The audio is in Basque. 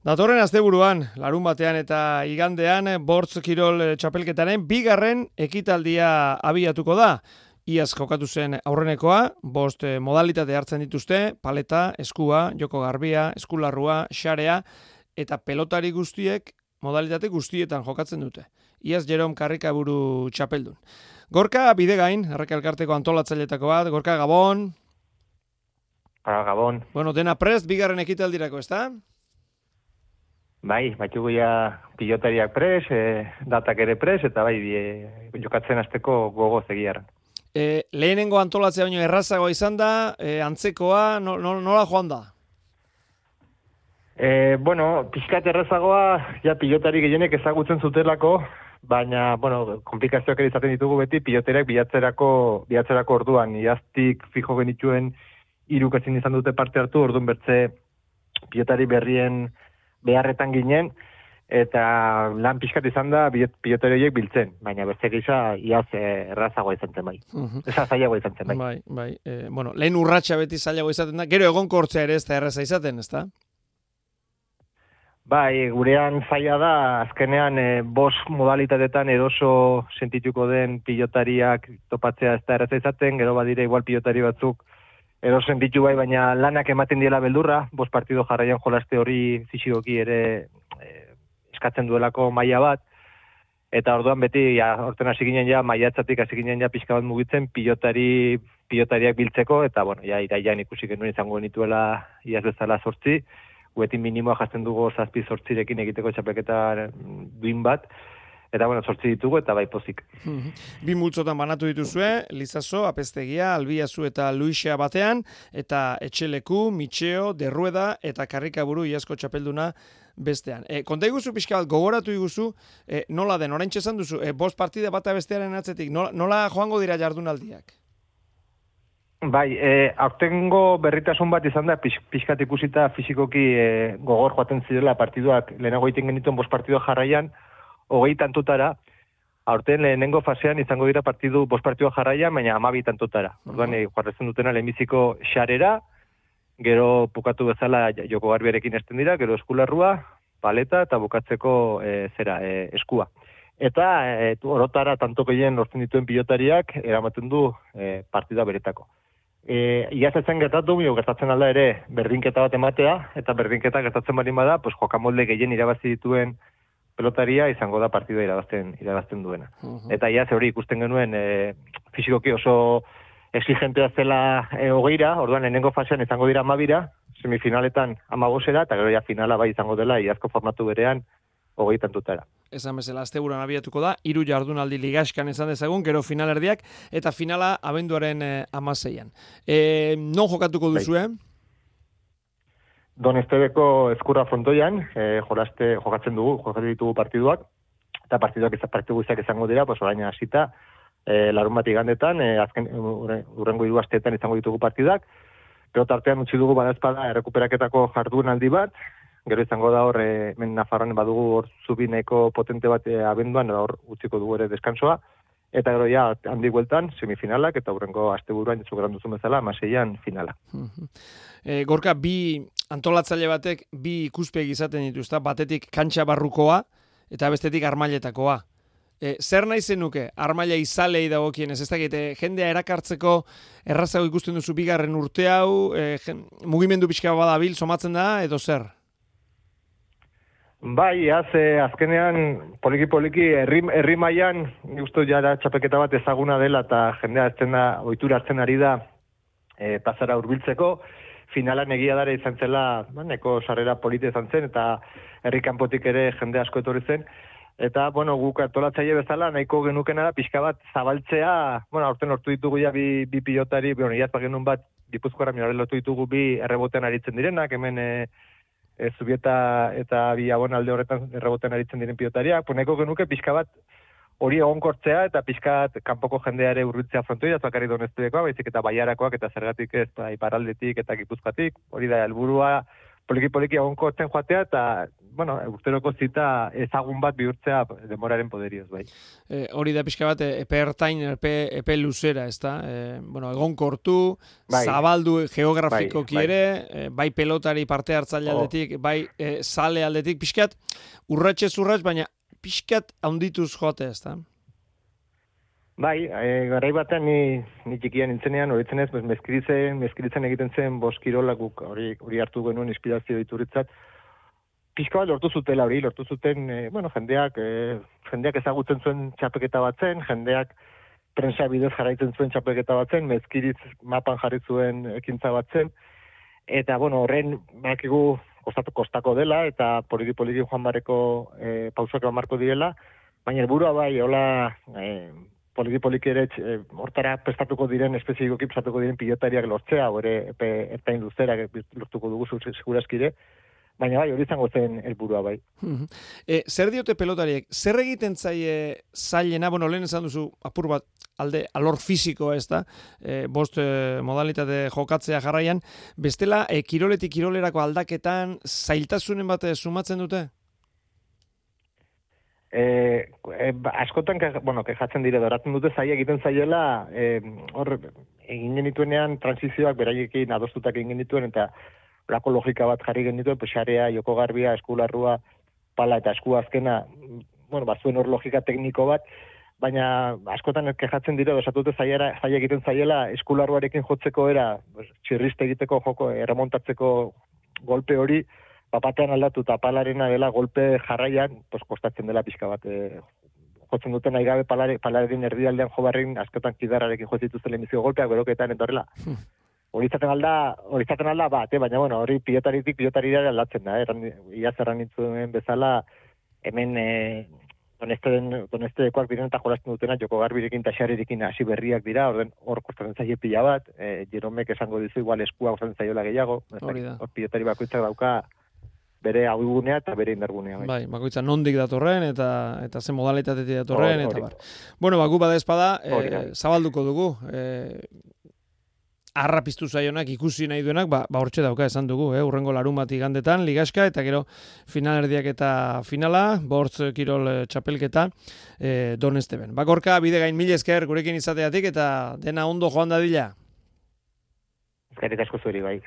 Datorren asteburuan, larun batean eta igandean, bortz kirol txapelketaren bigarren ekitaldia abiatuko da. Iaz jokatu zen aurrenekoa, bost modalitate hartzen dituzte, paleta, eskua, joko garbia, eskularrua, xarea, eta pelotari guztiek modalitate guztietan jokatzen dute. Iaz Jerome Karrikaburu txapeldun. Gorka bide gain, erreka elkarteko antolatzailetako bat, Gorka Gabon. Gabon. Bueno, dena prest, bigarren ekitaldirako, ez da? Bai, baitugu ja pilotariak pres, e, datak ere pres, eta bai, e, jokatzen azteko gogo zegiaran. E, lehenengo antolatzea baino errazagoa izan da, e, antzekoa, no, no, nola joan da? E, bueno, pixkat errazagoa, ja pilotari gehienek ezagutzen zutelako, baina, bueno, komplikazioak ere izaten ditugu beti, piloteriak bilatzerako, bilatzerako orduan, iaztik fijo genituen irukatzen izan dute parte hartu, orduan bertze pilotari berrien beharretan ginen, eta lan pixkat izan da piloteriek biltzen, baina beste gisa iaz eh, errazagoa izan zen bai. Uh Eza zailagoa izan zen bai. Bai, bai. E, bueno, lehen urratxa beti zailagoa izaten da, gero egon kortzea ere ez da erraza izaten, ez da? Bai, gurean zaila da, azkenean e, bos modalitatetan eroso sentituko den pilotariak topatzea ez da erraza izaten, gero badire igual pilotari batzuk edo sentitu bai, baina lanak ematen diela beldurra, bost partido jarraian jolaste hori fizikoki ere e, eskatzen duelako maila bat, eta orduan beti, ja, orten hasi ginen ja, maiatzatik hasi ginen ja pixka bat mugitzen, pilotari, pilotariak biltzeko, eta bueno, ja, iraian ikusi genuen izango genituela iaz bezala sortzi, guetin minimoa jazten dugu zazpi sortzirekin egiteko txapeketa duin bat, Eta bueno, sortzi ditugu eta bai pozik. Bi multzotan banatu dituzue, Lizaso, Apestegia, Albiazu eta Luisia batean, eta Etxeleku, Mitxeo, Derrueda eta Karrikaburu iasko txapelduna bestean. E, konta iguzu pixka bat, gogoratu iguzu, e, nola den, orain txesan duzu, e, bost partida bata bestearen atzetik, nola, nola joango dira jardunaldiak? Bai, e, aurtengo berritasun bat izan da, pixkat ikusita fizikoki e, gogor joaten zirela partiduak, lehenago egiten genituen bost partidua jarraian, hogei tantutara, aurten lehenengo fasean izango dira partidu, bost partidua jarraia, baina amabi tantutara. Orduan, uh -huh. dutena lehenbiziko xarera, gero bukatu bezala joko garbiarekin esten dira, gero eskularrua, paleta eta bukatzeko e, zera, e, eskua. Eta e, orotara tanto gehien lortzen dituen pilotariak eramaten du e, partida beretako. E, Iaz etzen gertatu, mio, gertatzen alda ere berdinketa bat ematea, eta berdinketa gertatzen barin bada, pues, jokamolde gehien irabazi dituen pelotaria izango da partida irabazten irabazten duena. Eta ja ze hori ikusten genuen e, fisikoki oso exigentea zela e, hogeira, orduan lehenengo fasean izango dira amabira, semifinaletan amabosera, eta gero ja finala bai izango dela, iazko formatu berean, hogei tantutara. Esan bezala, azte buran abiatuko da, iru jardunaldi ligaskan izan dezagun, gero finalerdiak, eta finala abenduaren e, amaseian. E, non jokatuko bai. Eh? Don Estebeko eskurra frontoian, e, jolaste, jokatzen dugu, jokatzen ditugu partiduak, eta partiduak ez partidu izango dira, pues orain hasita, e, larun bat igandetan, e, azken urrengo hiru asteetan izango ditugu partidak, pero tartean utzi dugu badazpada errekuperaketako jardun aldi bat, gero izango da hor, e, men Nafarroan badugu hor zubineko potente bat e, abenduan, hor utziko dugu ere deskansoa, eta gero ja handi gueltan semifinalak eta hurrengo asteburuan zu duzu bezala maseian finala. e, gorka bi antolatzaile batek bi ikuspegi izaten dituzta, batetik kantxa barrukoa eta bestetik armailetakoa. E, zer nahi zenuke armaila izalei dagokien ez dakite jendea erakartzeko errazago ikusten duzu bigarren urte hau, e, mugimendu pixka badabil somatzen da edo zer? Bai, az, azkenean, poliki-poliki, herri, herri maian, guztu jara txapeketa bat ezaguna dela, eta jendea azten da, oitura azten ari da, e, pasara urbiltzeko, finalan egia dara izan zela, ba, neko sarrera polite izan zen, eta herri kanpotik ere jende asko etorri zen, eta, bueno, guk atolatzaile bezala, nahiko genukena da, pixka bat zabaltzea, bueno, aurten hortu ditugu ja bi, bi pilotari, bueno, iaz bagenun bat, dipuzkoara minore ditugu bi erreboten aritzen direnak, hemen, e, e, zubieta eta bi alde horretan erreboten aritzen diren pilotariak, poneko genuke pixka bat hori egonkortzea eta pixkat kanpoko jendeare urritzea frontoia, ez bakarri doneztudekoa, baizik eta baiarakoak eta zergatik ez, ba, iparaldetik eta gipuzkatik, hori da helburua poliki-poliki egonkortzen joatea, eta, bueno, urteroko zita ezagun bat bihurtzea demoraren poderioz, bai. E, hori da pixka bat, epe ertain, epe, epe luzera, ez da? E, bueno, egon kortu, bai. zabaldu geografiko bai, bai. E, bai pelotari parte hartzaile oh. aldetik, bai e, sale aldetik, pixkat, urratxe zurratx, baina pixkat handituz joate, ez da? Bai, e, garai batean ni, ni txikian nintzenean, horitzen ez, mezkiritzen, mezkiritzen egiten zen boskirolak hori, hori hartu genuen inspirazio dituritzat, pixka bat lortu zutela hori, lortu zuten, e, bueno, jendeak, e, jendeak ezagutzen zuen txapeketa bat zen, jendeak prensa bidez jarraitzen zuen txapeketa bat zen, mezkiritz mapan jarri zuen ekintza bat zen, eta, bueno, horren, bakigu, kostatu kostako dela, eta poliki-poliki joan bareko e, pausak marko direla, baina helburua bai, hola, e, poliki-poliki ere e, hortara prestatuko diren, espezifikoki prestatuko diren pilotariak lortzea, hori epe ertain luzera lortuko dugu segurazkire, baina bai, hori izango zen helburua bai. e, zer diote pelotariek, zer egiten zaie zailena, bueno, lehen esan duzu apur bat alde alor fisiko ez da, e, bost e, modalitate jokatzea jarraian, bestela e, kiroletik kirolerako aldaketan zailtasunen bat sumatzen dute? E, e, askotan, ke, bueno, kejatzen dire, doratzen dute zaila egiten zaiela, e, hor, egin genituenean, transizioak beraiekin adostutak egin genituen, eta lako logika bat jarri genituen, pexarea, joko garbia, eskularrua, pala eta esku azkena, bueno, bazuen hor logika tekniko bat, baina askotan kejatzen dire, dosatute zaila, zaila egiten zaiela, eskularruarekin jotzeko era, txirriste egiteko joko, erremontatzeko golpe hori, papatean aldatu eta palarena dela golpe jarraian, pues, kostatzen dela pixka bat, e, jotzen duten nahi gabe palare, palaren erdialdean jo barrin, askotan kidararekin jotzen zela emizio golpeak, beroketan entorrela. Hmm. Hori izaten alda, hori izaten alda bat, eh? baina bueno, hori pilotaritik pilotari da aldatzen da, eh? ia zerran nintzuen bezala, hemen eh, doneste, doneste dekoak diren eta jolazten dutena, joko garbirekin eta xarirekin hasi berriak dira, orden hor kostatzen zaie pila bat, eh, Jeromek esango dizu igual eskua kostatzen zaiola gehiago, hor pilotari bakoitzak dauka, bere abigunea eta bere indargunea. Bai, bai bakoitza nondik datorren eta eta zen modalitatetik datorren eta bar. Bueno, bagu bada espada, e, zabalduko dugu. E, arra piztu zaionak ikusi nahi duenak, ba, ba hortxe dauka esan dugu, eh? urrengo larun bat igandetan, ligaska, eta gero final erdiak eta finala, bortz kirol e, txapelketa, e, don esteben. Bakorka, bide gain mil esker gurekin izateatik, eta dena ondo joan dadila. Ezkerrik asko zuri, bai.